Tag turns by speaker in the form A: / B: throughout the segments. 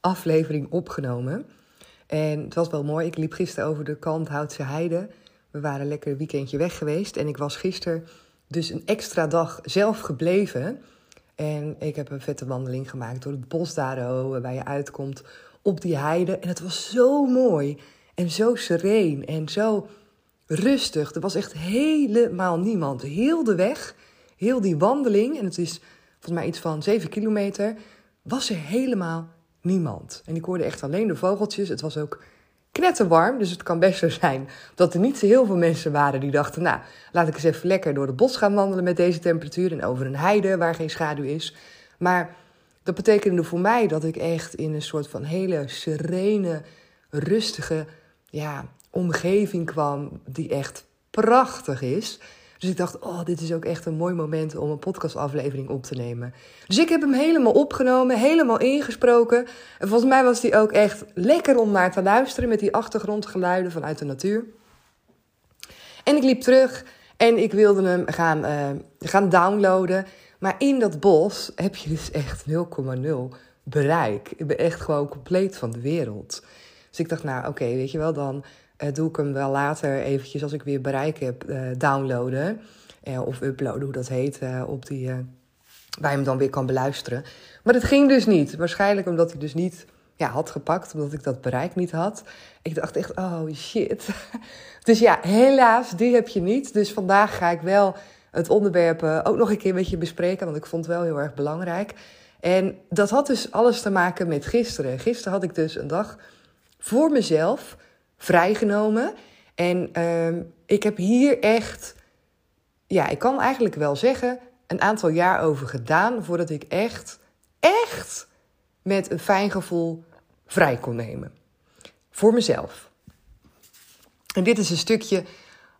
A: aflevering opgenomen. En het was wel mooi. Ik liep gisteren over de Kalmthoutse Heide. We waren lekker een weekendje weg geweest. En ik was gisteren dus een extra dag zelf gebleven. En ik heb een vette wandeling gemaakt door het bos daar, waar je uitkomt op die heide. En het was zo mooi en zo sereen en zo rustig. Er was echt helemaal niemand. Heel de weg, heel die wandeling, en het is volgens mij iets van 7 kilometer, was er helemaal niemand. En ik hoorde echt alleen de vogeltjes. Het was ook knetterwarm, dus het kan best zo zijn dat er niet zo heel veel mensen waren die dachten... nou, laat ik eens even lekker door het bos gaan wandelen met deze temperatuur... en over een heide waar geen schaduw is. Maar dat betekende voor mij dat ik echt in een soort van hele serene, rustige ja, omgeving kwam... die echt prachtig is... Dus ik dacht, oh, dit is ook echt een mooi moment om een podcastaflevering op te nemen. Dus ik heb hem helemaal opgenomen, helemaal ingesproken. En volgens mij was die ook echt lekker om naar te luisteren met die achtergrondgeluiden vanuit de natuur. En ik liep terug en ik wilde hem gaan, uh, gaan downloaden. Maar in dat bos heb je dus echt 0,0 bereik. Ik ben echt gewoon compleet van de wereld. Dus ik dacht, nou oké, weet je wel, dan uh, doe ik hem wel later eventjes als ik weer bereik heb uh, downloaden. Uh, of uploaden, hoe dat heet, op die, waar je hem dan weer kan beluisteren. Maar dat ging dus niet. Waarschijnlijk omdat ik dus niet ja, had gepakt, omdat ik dat bereik niet had. Ik dacht echt, oh shit. dus ja, helaas, die heb je niet. Dus vandaag ga ik wel het onderwerp ook nog een keer met je bespreken, want ik vond het wel heel erg belangrijk. En dat had dus alles te maken met gisteren. Gisteren had ik dus een dag voor mezelf vrijgenomen. En uh, ik heb hier echt, ja, ik kan eigenlijk wel zeggen, een aantal jaar over gedaan voordat ik echt, echt met een fijn gevoel vrij kon nemen. Voor mezelf. En dit is een stukje,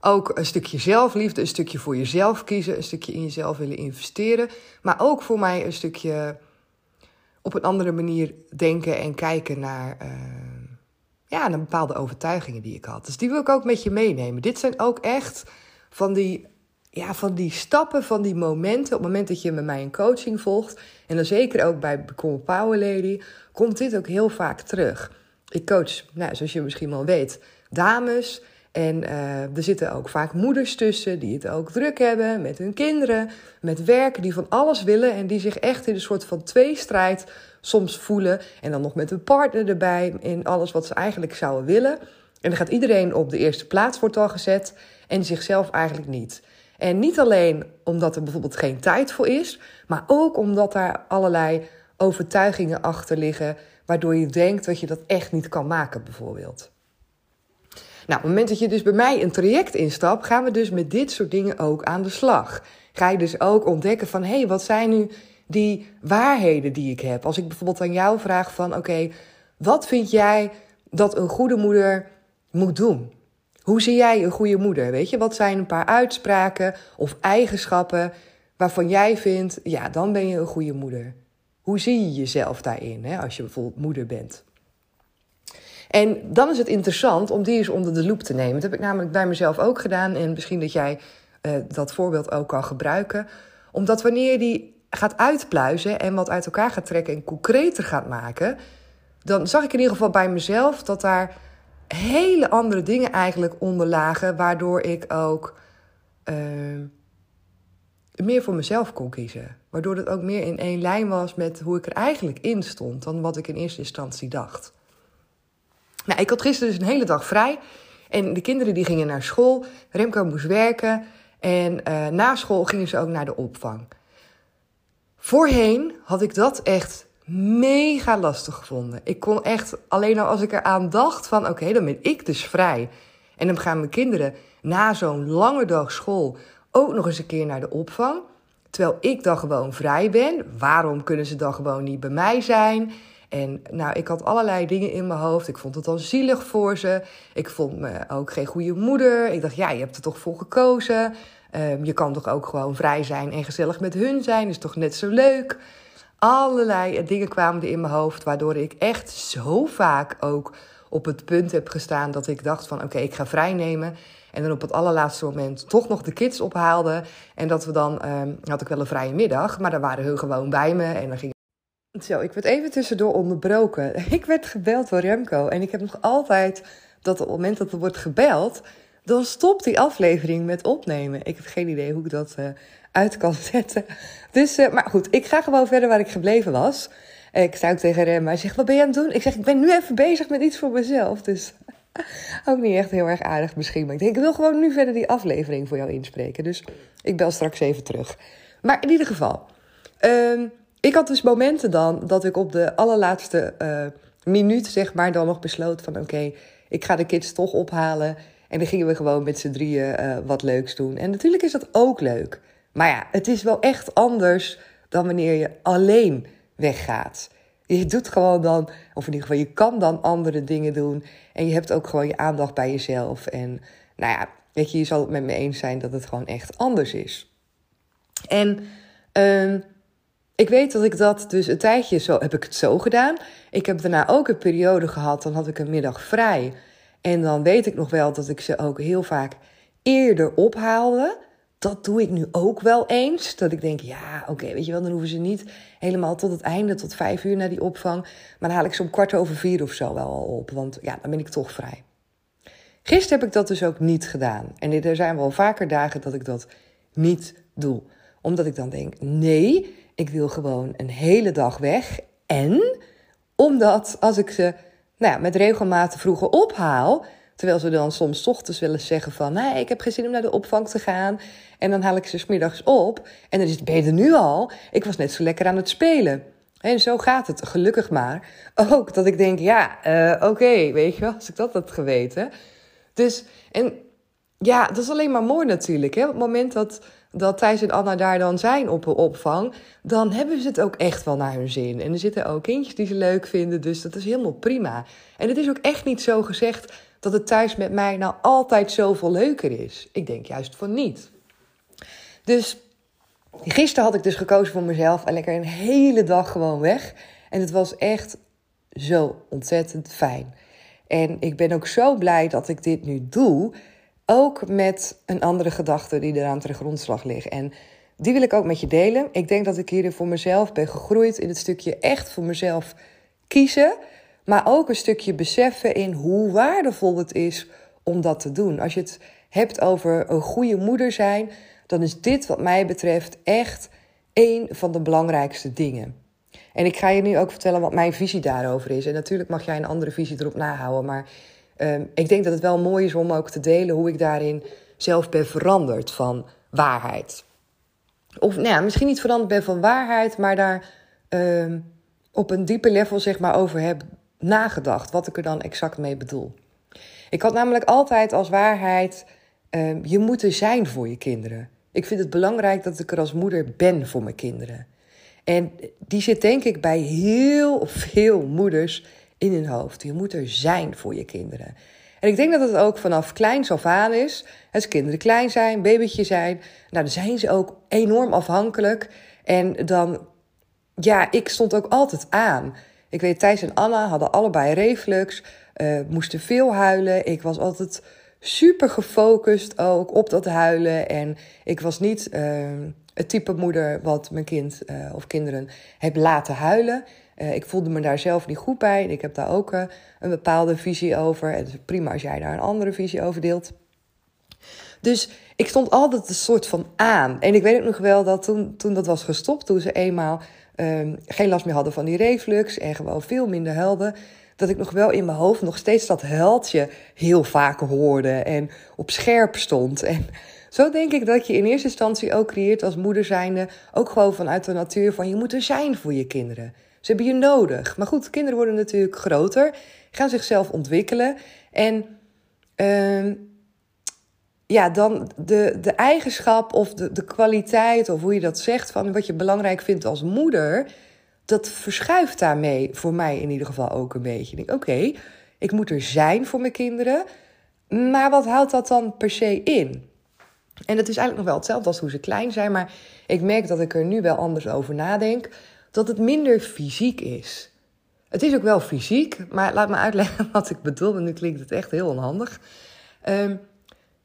A: ook een stukje zelfliefde, een stukje voor jezelf kiezen, een stukje in jezelf willen investeren. Maar ook voor mij een stukje op een andere manier denken en kijken naar. Uh, ja, een bepaalde overtuigingen die ik had. Dus die wil ik ook met je meenemen. Dit zijn ook echt van die, ja, van die stappen, van die momenten. Op het moment dat je met mij een coaching volgt, en dan zeker ook bij Become Power Lady, komt dit ook heel vaak terug. Ik coach, nou, zoals je misschien wel weet, dames. En uh, er zitten ook vaak moeders tussen die het ook druk hebben met hun kinderen, met werk, die van alles willen en die zich echt in een soort van tweestrijd soms voelen. En dan nog met een partner erbij in alles wat ze eigenlijk zouden willen. En dan gaat iedereen op de eerste plaats, wordt al gezet, en zichzelf eigenlijk niet. En niet alleen omdat er bijvoorbeeld geen tijd voor is, maar ook omdat daar allerlei overtuigingen achter liggen, waardoor je denkt dat je dat echt niet kan maken, bijvoorbeeld. Nou, op het moment dat je dus bij mij een traject instapt, gaan we dus met dit soort dingen ook aan de slag. Ga je dus ook ontdekken van, hé, hey, wat zijn nu die waarheden die ik heb. Als ik bijvoorbeeld aan jou vraag van oké, wat vind jij dat een goede moeder moet doen? Hoe zie jij een goede moeder? Weet je, wat zijn een paar uitspraken of eigenschappen waarvan jij vindt, ja, dan ben je een goede moeder. Hoe zie je jezelf daarin, hè, als je bijvoorbeeld moeder bent? En dan is het interessant om die eens onder de loep te nemen. Dat heb ik namelijk bij mezelf ook gedaan. En misschien dat jij uh, dat voorbeeld ook kan gebruiken. Omdat wanneer je die gaat uitpluizen en wat uit elkaar gaat trekken en concreter gaat maken, dan zag ik in ieder geval bij mezelf dat daar hele andere dingen eigenlijk onder lagen, waardoor ik ook uh, meer voor mezelf kon kiezen. Waardoor het ook meer in één lijn was met hoe ik er eigenlijk in stond dan wat ik in eerste instantie dacht. Nou, ik had gisteren dus een hele dag vrij. En de kinderen die gingen naar school. Remco moest werken. En uh, na school gingen ze ook naar de opvang. Voorheen had ik dat echt mega lastig gevonden. Ik kon echt alleen al als ik eraan dacht van oké, dan ben ik dus vrij. En dan gaan mijn kinderen na zo'n lange dag school ook nog eens een keer naar de opvang. Terwijl ik dan gewoon vrij ben. Waarom kunnen ze dan gewoon niet bij mij zijn? En nou, ik had allerlei dingen in mijn hoofd. Ik vond het al zielig voor ze. Ik vond me ook geen goede moeder. Ik dacht, ja, je hebt er toch voor gekozen. Um, je kan toch ook gewoon vrij zijn en gezellig met hun zijn. Is toch net zo leuk? Allerlei dingen kwamen er in mijn hoofd, waardoor ik echt zo vaak ook op het punt heb gestaan dat ik dacht van oké, ik ga vrij nemen. En dan op het allerlaatste moment toch nog de kids ophaalde. En dat we dan, um, had ik wel een vrije middag, maar dan waren hun gewoon bij me. En dan ging zo, ik werd even tussendoor onderbroken. Ik werd gebeld door Remco. En ik heb nog altijd dat op het moment dat er wordt gebeld, dan stopt die aflevering met opnemen. Ik heb geen idee hoe ik dat uh, uit kan zetten. Dus, uh, maar goed, ik ga gewoon verder waar ik gebleven was. Ik ook tegen Rem, hij zegt, wat ben je aan het doen? Ik zeg, ik ben nu even bezig met iets voor mezelf. Dus ook niet echt heel erg aardig misschien. Maar ik denk, ik wil gewoon nu verder die aflevering voor jou inspreken. Dus ik bel straks even terug. Maar in ieder geval, um, ik had dus momenten dan dat ik op de allerlaatste uh, minuut, zeg maar, dan nog besloot van oké, ik ga de kids toch ophalen. En dan gingen we gewoon met z'n drieën uh, wat leuks doen. En natuurlijk is dat ook leuk. Maar ja, het is wel echt anders dan wanneer je alleen weggaat. Je doet gewoon dan, of in ieder geval, je kan dan andere dingen doen. En je hebt ook gewoon je aandacht bij jezelf. En nou ja, weet je, je zal het met me eens zijn dat het gewoon echt anders is. En uh, ik weet dat ik dat dus een tijdje zo heb ik het zo gedaan. Ik heb daarna ook een periode gehad, dan had ik een middag vrij. En dan weet ik nog wel dat ik ze ook heel vaak eerder ophaalde. Dat doe ik nu ook wel eens. Dat ik denk, ja, oké, weet je wel, dan hoeven ze niet helemaal tot het einde, tot vijf uur naar die opvang. Maar dan haal ik ze om kwart over vier of zo wel al op. Want ja, dan ben ik toch vrij. Gisteren heb ik dat dus ook niet gedaan. En er zijn wel vaker dagen dat ik dat niet doe. Omdat ik dan denk, nee, ik wil gewoon een hele dag weg. En omdat als ik ze nou ja, met regelmaat vroeger ophaal, terwijl ze dan soms ochtends willen zeggen van, nee, ik heb geen zin om naar de opvang te gaan. En dan haal ik ze smiddags op. En dan is het, beter nu al? Ik was net zo lekker aan het spelen. En zo gaat het, gelukkig maar. Ook dat ik denk, ja, uh, oké, weet je wel, als ik dat had geweten. Dus, en ja, dat is alleen maar mooi natuurlijk. Hè? Op het moment dat dat Thijs en Anna daar dan zijn op een opvang, dan hebben ze het ook echt wel naar hun zin. En er zitten ook kindjes die ze leuk vinden, dus dat is helemaal prima. En het is ook echt niet zo gezegd dat het thuis met mij nou altijd zoveel leuker is. Ik denk juist van niet. Dus gisteren had ik dus gekozen voor mezelf en lekker een hele dag gewoon weg. En het was echt zo ontzettend fijn. En ik ben ook zo blij dat ik dit nu doe. Ook met een andere gedachte die eraan ter grondslag ligt. En die wil ik ook met je delen. Ik denk dat ik hierin voor mezelf ben gegroeid in het stukje echt voor mezelf kiezen. Maar ook een stukje beseffen in hoe waardevol het is om dat te doen. Als je het hebt over een goede moeder zijn, dan is dit wat mij betreft echt een van de belangrijkste dingen. En ik ga je nu ook vertellen wat mijn visie daarover is. En natuurlijk mag jij een andere visie erop nahouden, maar Ehm, ik denk dat het wel mooi is om ook te delen hoe ik daarin zelf ben veranderd van waarheid. Of nou ja, misschien niet veranderd ben van waarheid, maar daar ehm, op een dieper level zeg maar over heb nagedacht. Wat ik er dan exact mee bedoel. Ik had namelijk altijd als waarheid: ehm, je moet er zijn voor je kinderen. Ik vind het belangrijk dat ik er als moeder ben voor mijn kinderen. En die zit denk ik bij heel veel moeders in hun hoofd. Je moet er zijn voor je kinderen. En ik denk dat het ook vanaf kleins af aan is. Als kinderen klein zijn, babytje zijn, nou, dan zijn ze ook enorm afhankelijk. En dan, ja, ik stond ook altijd aan. Ik weet, Thijs en Anna hadden allebei reflux, uh, moesten veel huilen. Ik was altijd super gefocust ook op dat huilen. En ik was niet uh, het type moeder wat mijn kind uh, of kinderen heb laten huilen. Uh, ik voelde me daar zelf niet goed bij. Ik heb daar ook uh, een bepaalde visie over. Het is prima als jij daar een andere visie over deelt. Dus ik stond altijd een soort van aan. En ik weet ook nog wel dat toen, toen dat was gestopt, toen ze eenmaal um, geen last meer hadden van die reflux en gewoon veel minder huilden, dat ik nog wel in mijn hoofd nog steeds dat heldje heel vaak hoorde en op scherp stond. En zo denk ik dat je in eerste instantie ook creëert als moeder zijnde, ook gewoon vanuit de natuur van je moet er zijn voor je kinderen. Hebben je nodig. Maar goed, kinderen worden natuurlijk groter, gaan zichzelf ontwikkelen en uh, ja, dan de, de eigenschap of de, de kwaliteit, of hoe je dat zegt, van wat je belangrijk vindt als moeder, dat verschuift daarmee voor mij in ieder geval ook een beetje. Ik denk, oké, ik moet er zijn voor mijn kinderen, maar wat houdt dat dan per se in? En dat is eigenlijk nog wel hetzelfde als hoe ze klein zijn, maar ik merk dat ik er nu wel anders over nadenk, dat het minder fysiek is. Het is ook wel fysiek, maar laat me uitleggen wat ik bedoel, want nu klinkt het echt heel onhandig. Um,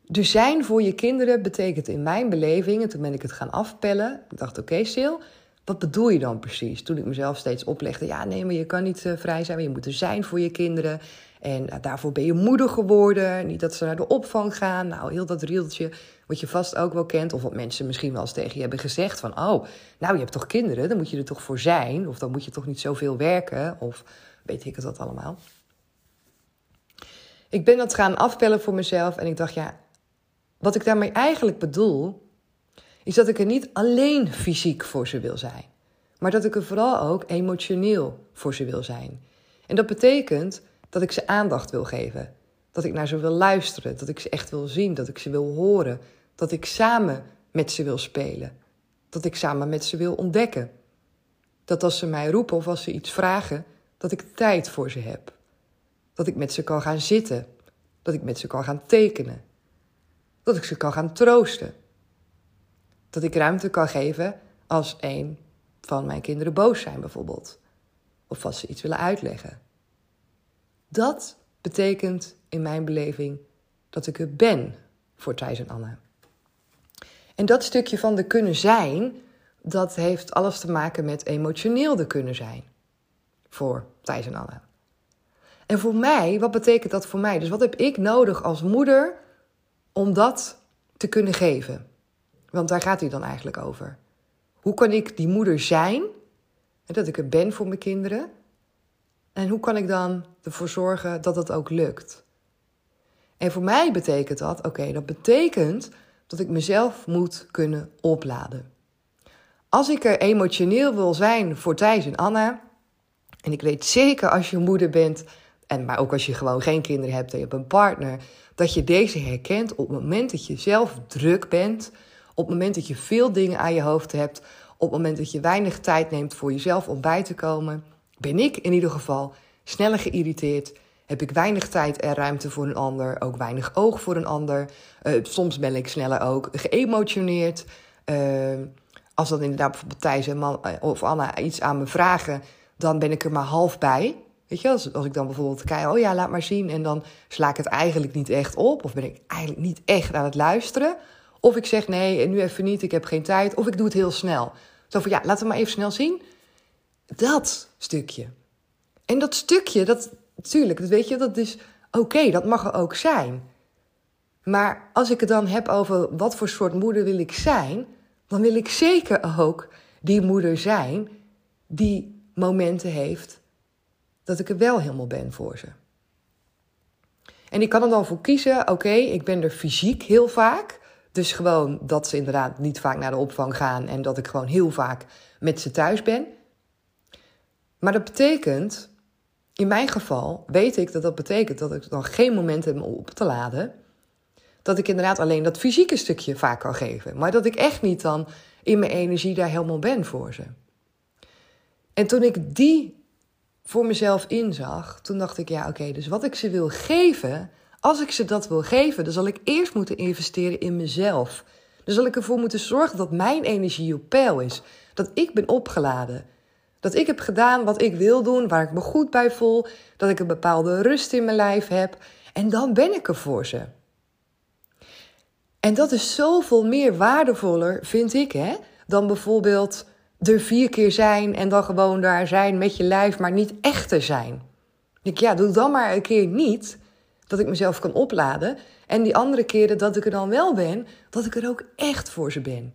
A: dus zijn voor je kinderen betekent in mijn beleving, en toen ben ik het gaan afpellen. Ik dacht, oké, okay, Sil, wat bedoel je dan precies? Toen ik mezelf steeds oplegde, ja, nee, maar je kan niet uh, vrij zijn, maar je moet er zijn voor je kinderen. En uh, daarvoor ben je moeder geworden. Niet dat ze naar de opvang gaan. Nou, heel dat rieltje, wat je vast ook wel kent. Of wat mensen misschien wel eens tegen je hebben gezegd. Van, oh, nou, je hebt toch kinderen, dan moet je er toch voor zijn. Of dan moet je toch niet zoveel werken. Of weet ik het wat allemaal. Ik ben dat gaan afpellen voor mezelf. En ik dacht, ja, wat ik daarmee eigenlijk bedoel, is dat ik er niet alleen fysiek voor ze wil zijn, maar dat ik er vooral ook emotioneel voor ze wil zijn. En dat betekent dat ik ze aandacht wil geven, dat ik naar ze wil luisteren, dat ik ze echt wil zien, dat ik ze wil horen, dat ik samen met ze wil spelen, dat ik samen met ze wil ontdekken. Dat als ze mij roepen of als ze iets vragen, dat ik tijd voor ze heb. Dat ik met ze kan gaan zitten, dat ik met ze kan gaan tekenen, dat ik ze kan gaan troosten. Dat ik ruimte kan geven als een van mijn kinderen boos zijn, bijvoorbeeld. Of als ze iets willen uitleggen. Dat betekent in mijn beleving dat ik er ben voor Thijs en Anne. En dat stukje van de kunnen zijn, dat heeft alles te maken met emotioneel de kunnen zijn. Voor Thijs en Anne. En voor mij, wat betekent dat voor mij? Dus wat heb ik nodig als moeder om dat te kunnen geven. Want daar gaat hij dan eigenlijk over. Hoe kan ik die moeder zijn, dat ik er ben voor mijn kinderen? En hoe kan ik dan ervoor zorgen dat dat ook lukt? En voor mij betekent dat, oké, dat betekent dat ik mezelf moet kunnen opladen. Als ik er emotioneel wil zijn voor Thijs en Anna, en ik weet zeker als je moeder bent, en maar ook als je gewoon geen kinderen hebt en je hebt een partner, dat je deze herkent op het moment dat je zelf druk bent, op het moment dat je veel dingen aan je hoofd hebt, op het moment dat je weinig tijd neemt voor jezelf om bij te komen, ben ik in ieder geval sneller geïrriteerd. Heb ik weinig tijd en ruimte voor een ander, ook weinig oog voor een ander. Uh, soms ben ik sneller ook geëmotioneerd. Uh, als dan inderdaad bijvoorbeeld Thijs en man, eh, of Anna iets aan me vragen, dan ben ik er maar half bij. Weet je, als, als ik dan bijvoorbeeld kijk, oh ja, laat maar zien. En dan sla ik het eigenlijk niet echt op. Of ben ik eigenlijk niet echt aan het luisteren. Of ik zeg nee, nu even niet, ik heb geen tijd. Of ik doe het heel snel. Zo van ja, laten we maar even snel zien. Dat stukje. En dat stukje, dat natuurlijk, dat weet je, dat is oké, dat mag er ook zijn. Maar als ik het dan heb over wat voor soort moeder wil ik zijn, dan wil ik zeker ook die moeder zijn die momenten heeft dat ik er wel helemaal ben voor ze. En ik kan er dan voor kiezen, oké, ik ben er fysiek heel vaak. Dus gewoon dat ze inderdaad niet vaak naar de opvang gaan en dat ik gewoon heel vaak met ze thuis ben. Maar dat betekent, in mijn geval, weet ik dat dat betekent dat ik dan geen moment heb om op te laden. Dat ik inderdaad alleen dat fysieke stukje vaak kan geven. Maar dat ik echt niet dan in mijn energie daar helemaal ben voor ze. En toen ik die voor mezelf inzag, toen dacht ik, ja oké, dus wat ik ze wil geven, als ik ze dat wil geven, dan zal ik eerst moeten investeren in mezelf. Dan zal ik ervoor moeten zorgen dat mijn energie op peil is. Dat ik ben opgeladen. Dat ik heb gedaan wat ik wil doen, waar ik me goed bij voel. Dat ik een bepaalde rust in mijn lijf heb. En dan ben ik er voor ze. En dat is zoveel meer waardevoller, vind ik, hè, dan bijvoorbeeld er vier keer zijn en dan gewoon daar zijn met je lijf, maar niet echter zijn. Ik, ja, doe dan maar een keer niet dat ik mezelf kan opladen. En die andere keren dat ik er dan wel ben, dat ik er ook echt voor ze ben.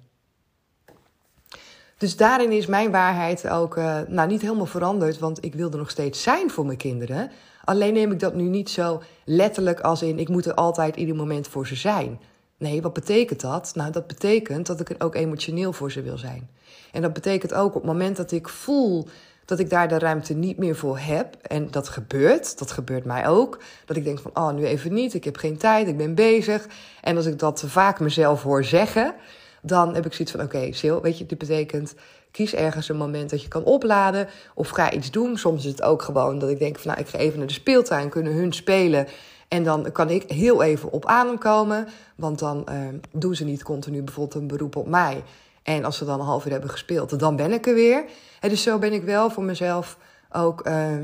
A: Dus daarin is mijn waarheid ook uh, nou, niet helemaal veranderd, want ik wil er nog steeds zijn voor mijn kinderen. Alleen neem ik dat nu niet zo letterlijk als in ik moet er altijd ieder moment voor ze zijn. Nee, wat betekent dat? Nou, dat betekent dat ik er ook emotioneel voor ze wil zijn. En dat betekent ook op het moment dat ik voel dat ik daar de ruimte niet meer voor heb. En dat gebeurt, dat gebeurt mij ook. Dat ik denk van, oh, nu even niet, ik heb geen tijd, ik ben bezig. En als ik dat vaak mezelf hoor zeggen, dan heb ik zoiets van, oké, okay, Sil, weet je, dit betekent... Kies ergens een moment dat je kan opladen of ga iets doen. Soms is het ook gewoon dat ik denk van, nou, ik ga even naar de speeltuin, kunnen hun spelen... En dan kan ik heel even op adem komen, want dan uh, doen ze niet continu bijvoorbeeld een beroep op mij. En als ze dan een half uur hebben gespeeld, dan ben ik er weer. En dus zo ben ik wel voor mezelf ook uh,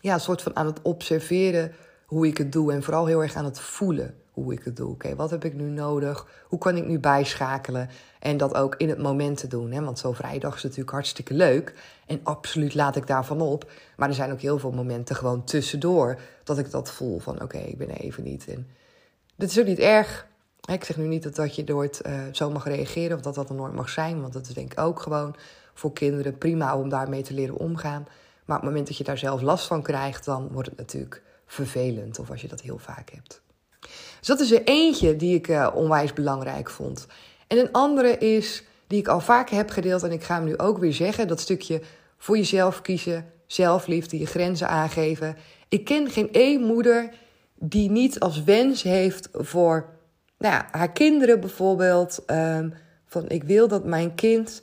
A: ja, een soort van aan het observeren hoe ik het doe. En vooral heel erg aan het voelen hoe ik het doe. Oké, wat heb ik nu nodig? Hoe kan ik nu bijschakelen? En dat ook in het moment te doen. Hè? Want zo'n vrijdag is natuurlijk hartstikke leuk. En absoluut laat ik daarvan op. Maar er zijn ook heel veel momenten gewoon tussendoor dat ik dat voel van oké, ik ben even niet. En dat is ook niet erg. Ik zeg nu niet dat, dat je nooit uh, zo mag reageren of dat dat er nooit mag zijn. Want dat is denk ik ook gewoon voor kinderen prima om daarmee te leren omgaan. Maar op het moment dat je daar zelf last van krijgt, dan wordt het natuurlijk vervelend. Of als je dat heel vaak hebt. Dus dat is er eentje die ik uh, onwijs belangrijk vond. En een andere is, die ik al vaker heb gedeeld en ik ga hem nu ook weer zeggen: dat stukje voor jezelf kiezen, zelfliefde, je grenzen aangeven. Ik ken geen één moeder die niet als wens heeft voor nou ja, haar kinderen bijvoorbeeld. Um, van ik wil dat mijn kind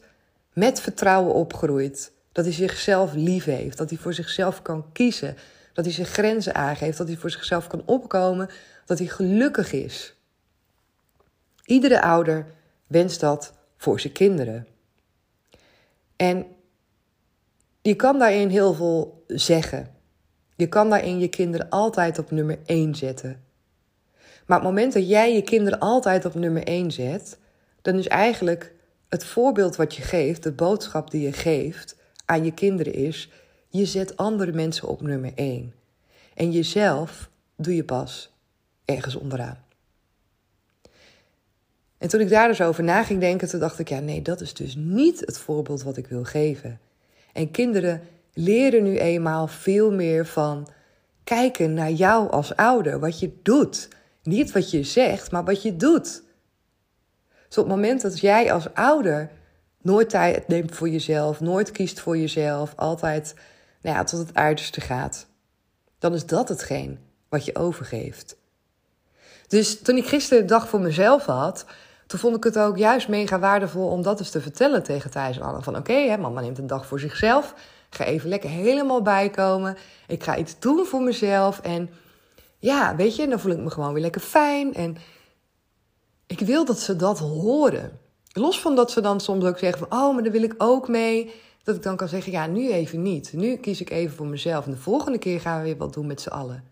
A: met vertrouwen opgroeit. Dat hij zichzelf lief heeft. Dat hij voor zichzelf kan kiezen. Dat hij zijn grenzen aangeeft. Dat hij voor zichzelf kan opkomen. Dat hij gelukkig is. Iedere ouder wenst dat voor zijn kinderen. En je kan daarin heel veel zeggen. Je kan daarin je kinderen altijd op nummer 1 zetten. Maar op het moment dat jij je kinderen altijd op nummer 1 zet, dan is eigenlijk het voorbeeld wat je geeft, de boodschap die je geeft aan je kinderen is: je zet andere mensen op nummer 1. En jezelf doe je pas ergens onderaan. En toen ik daar dus over na ging denken, toen dacht ik, ja nee, dat is dus niet het voorbeeld wat ik wil geven. En kinderen leren nu eenmaal veel meer van kijken naar jou als ouder, wat je doet. Niet wat je zegt, maar wat je doet. Dus op het moment dat jij als ouder nooit tijd neemt voor jezelf, nooit kiest voor jezelf, altijd nou ja, tot het uiterste gaat, dan is dat hetgeen wat je overgeeft. Dus toen ik gisteren de dag voor mezelf had, toen vond ik het ook juist mega waardevol om dat eens te vertellen tegen Thijs en Anne. Van oké, mama neemt een dag voor zichzelf. Ga even lekker helemaal bijkomen. Ik ga iets doen voor mezelf. En ja, weet je, dan voel ik me gewoon weer lekker fijn. En ik wil dat ze dat horen. Los van dat ze dan soms ook zeggen van, oh, maar daar wil ik ook mee. Dat ik dan kan zeggen, ja, nu even niet. Nu kies ik even voor mezelf. En de volgende keer gaan we weer wat doen met z'n allen.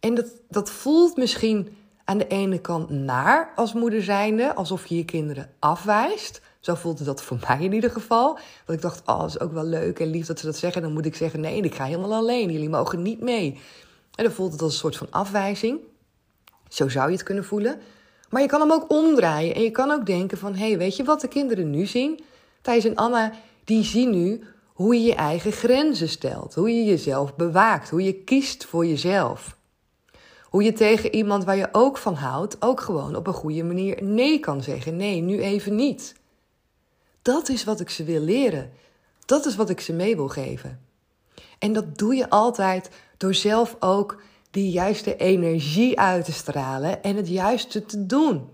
A: En dat, dat voelt misschien aan de ene kant naar als moeder zijnde, alsof je je kinderen afwijst. Zo voelde dat voor mij in ieder geval. Want ik dacht, oh, dat is ook wel leuk en lief dat ze dat zeggen. Dan moet ik zeggen, nee, ik ga helemaal alleen. Jullie mogen niet mee. En dan voelt het als een soort van afwijzing. Zo zou je het kunnen voelen. Maar je kan hem ook omdraaien. En je kan ook denken van, hé, hey, weet je wat de kinderen nu zien? Thijs en Anna, die zien nu hoe je je eigen grenzen stelt. Hoe je jezelf bewaakt. Hoe je kiest voor jezelf. Hoe je tegen iemand waar je ook van houdt, ook gewoon op een goede manier nee kan zeggen. Nee, nu even niet. Dat is wat ik ze wil leren. Dat is wat ik ze mee wil geven. En dat doe je altijd door zelf ook die juiste energie uit te stralen en het juiste te doen.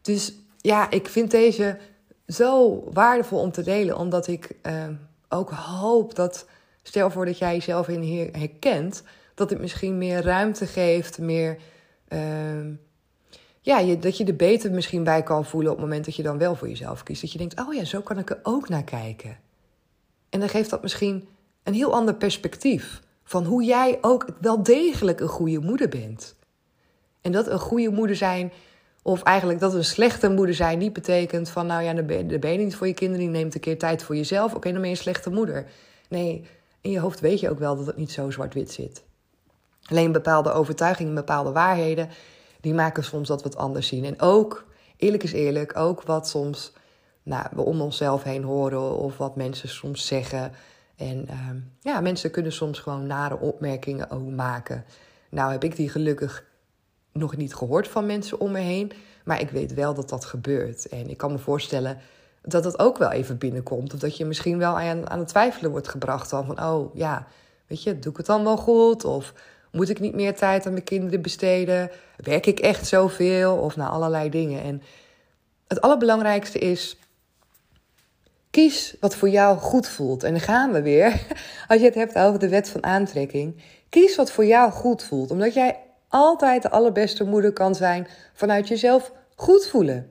A: Dus ja, ik vind deze zo waardevol om te delen, omdat ik uh, ook hoop dat, stel voor dat jij jezelf in herkent, dat het misschien meer ruimte geeft, meer. Uh, ja, dat je er beter misschien bij kan voelen op het moment dat je dan wel voor jezelf kiest. Dat je denkt, oh ja, zo kan ik er ook naar kijken. En dan geeft dat misschien een heel ander perspectief van hoe jij ook wel degelijk een goede moeder bent. En dat een goede moeder zijn, of eigenlijk dat een slechte moeder zijn, niet betekent van, nou ja, dan ben, je niet voor je kinderen, je neemt een keer tijd voor jezelf, oké, dan ben je een slechte moeder. Nee, in je hoofd weet je ook wel dat het niet zo zwart-wit zit. Alleen bepaalde overtuigingen, bepaalde waarheden, die maken soms dat we het anders zien. En ook eerlijk is eerlijk, ook wat soms nou, we om onszelf heen horen of wat mensen soms zeggen. En ehm, ja, mensen kunnen soms gewoon nare opmerkingen maken. Nou heb ik die gelukkig nog niet gehoord van mensen om me heen. Maar ik weet wel dat dat gebeurt. En ik kan me voorstellen dat dat ook wel even binnenkomt. Of dat je misschien wel aan, aan het twijfelen wordt gebracht. Dan van, oh ja, weet je, doe ik het dan wel goed? Of moet ik niet meer tijd aan mijn kinderen besteden? Werk ik echt zoveel? Of nou, allerlei dingen. En het allerbelangrijkste is, kies wat voor jou goed voelt. En dan gaan we weer, als je het hebt over de wet van aantrekking. Kies wat voor jou goed voelt. Omdat jij altijd de allerbeste moeder kan zijn vanuit jezelf goed voelen.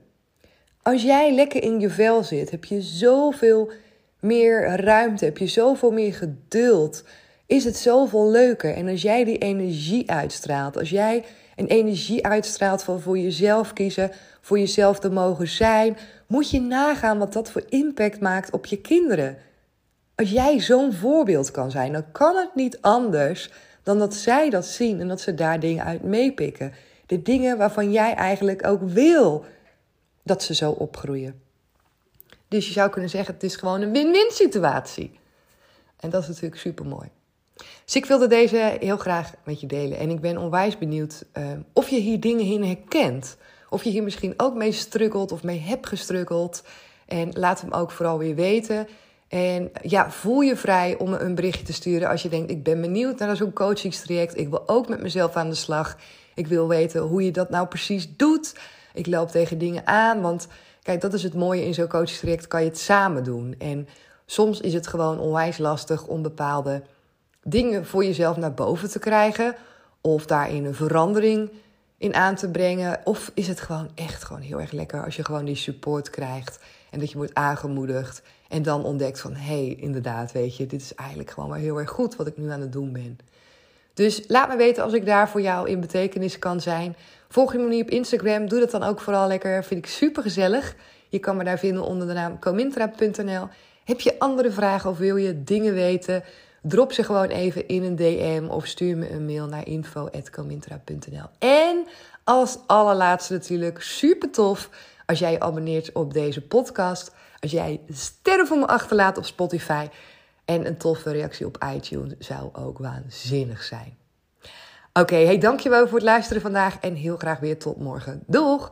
A: Als jij lekker in je vel zit, heb je zoveel meer ruimte, heb je zoveel meer geduld, is het zoveel leuker. En als jij die energie uitstraalt, als jij een energie uitstraalt van voor jezelf kiezen, voor jezelf te mogen zijn, moet je nagaan wat dat voor impact maakt op je kinderen. Als jij zo'n voorbeeld kan zijn, dan kan het niet anders dan dat zij dat zien en dat ze daar dingen uit meepikken. De dingen waarvan jij eigenlijk ook wil dat ze zo opgroeien. Dus je zou kunnen zeggen, het is gewoon een win-win situatie. En dat is natuurlijk super mooi. Dus ik wilde deze heel graag met je delen. En ik ben onwijs benieuwd uh, of je hier dingen in herkent. Of je hier misschien ook mee struggelt of mee hebt gestruggeld. En laat hem ook vooral weer weten. En ja, voel je vrij om me een berichtje te sturen als je denkt: ik ben benieuwd naar zo'n coachingstraject. Ik wil ook met mezelf aan de slag. Ik wil weten hoe je dat nou precies doet. Ik loop tegen dingen aan. Want kijk, dat is het mooie in zo'n coachingstraject. Kan je het samen doen. En soms is het gewoon onwijs lastig om bepaalde dingen voor jezelf naar boven te krijgen. Of daarin een verandering in aan te brengen. Of is het gewoon echt gewoon heel erg lekker als je gewoon die support krijgt. En dat je wordt aangemoedigd. En dan ontdekt van, hé, hey, inderdaad, weet je, dit is eigenlijk gewoon wel heel erg goed wat ik nu aan het doen ben. Dus laat me weten als ik daar voor jou in betekenis kan zijn. Volg je me nu op Instagram, doe dat dan ook vooral lekker. Vind ik super gezellig. Je kan me daar vinden onder de naam comintra.nl. Heb je andere vragen of wil je dingen weten? Drop ze gewoon even in een DM of stuur me een mail naar info.comintra.nl. En als allerlaatste natuurlijk super tof als jij je abonneert op deze podcast. Als jij sterren voor me achterlaat op Spotify. En een toffe reactie op iTunes zou ook waanzinnig zijn. Oké, hey, dankjewel voor het luisteren vandaag en heel graag weer tot morgen. Doeg!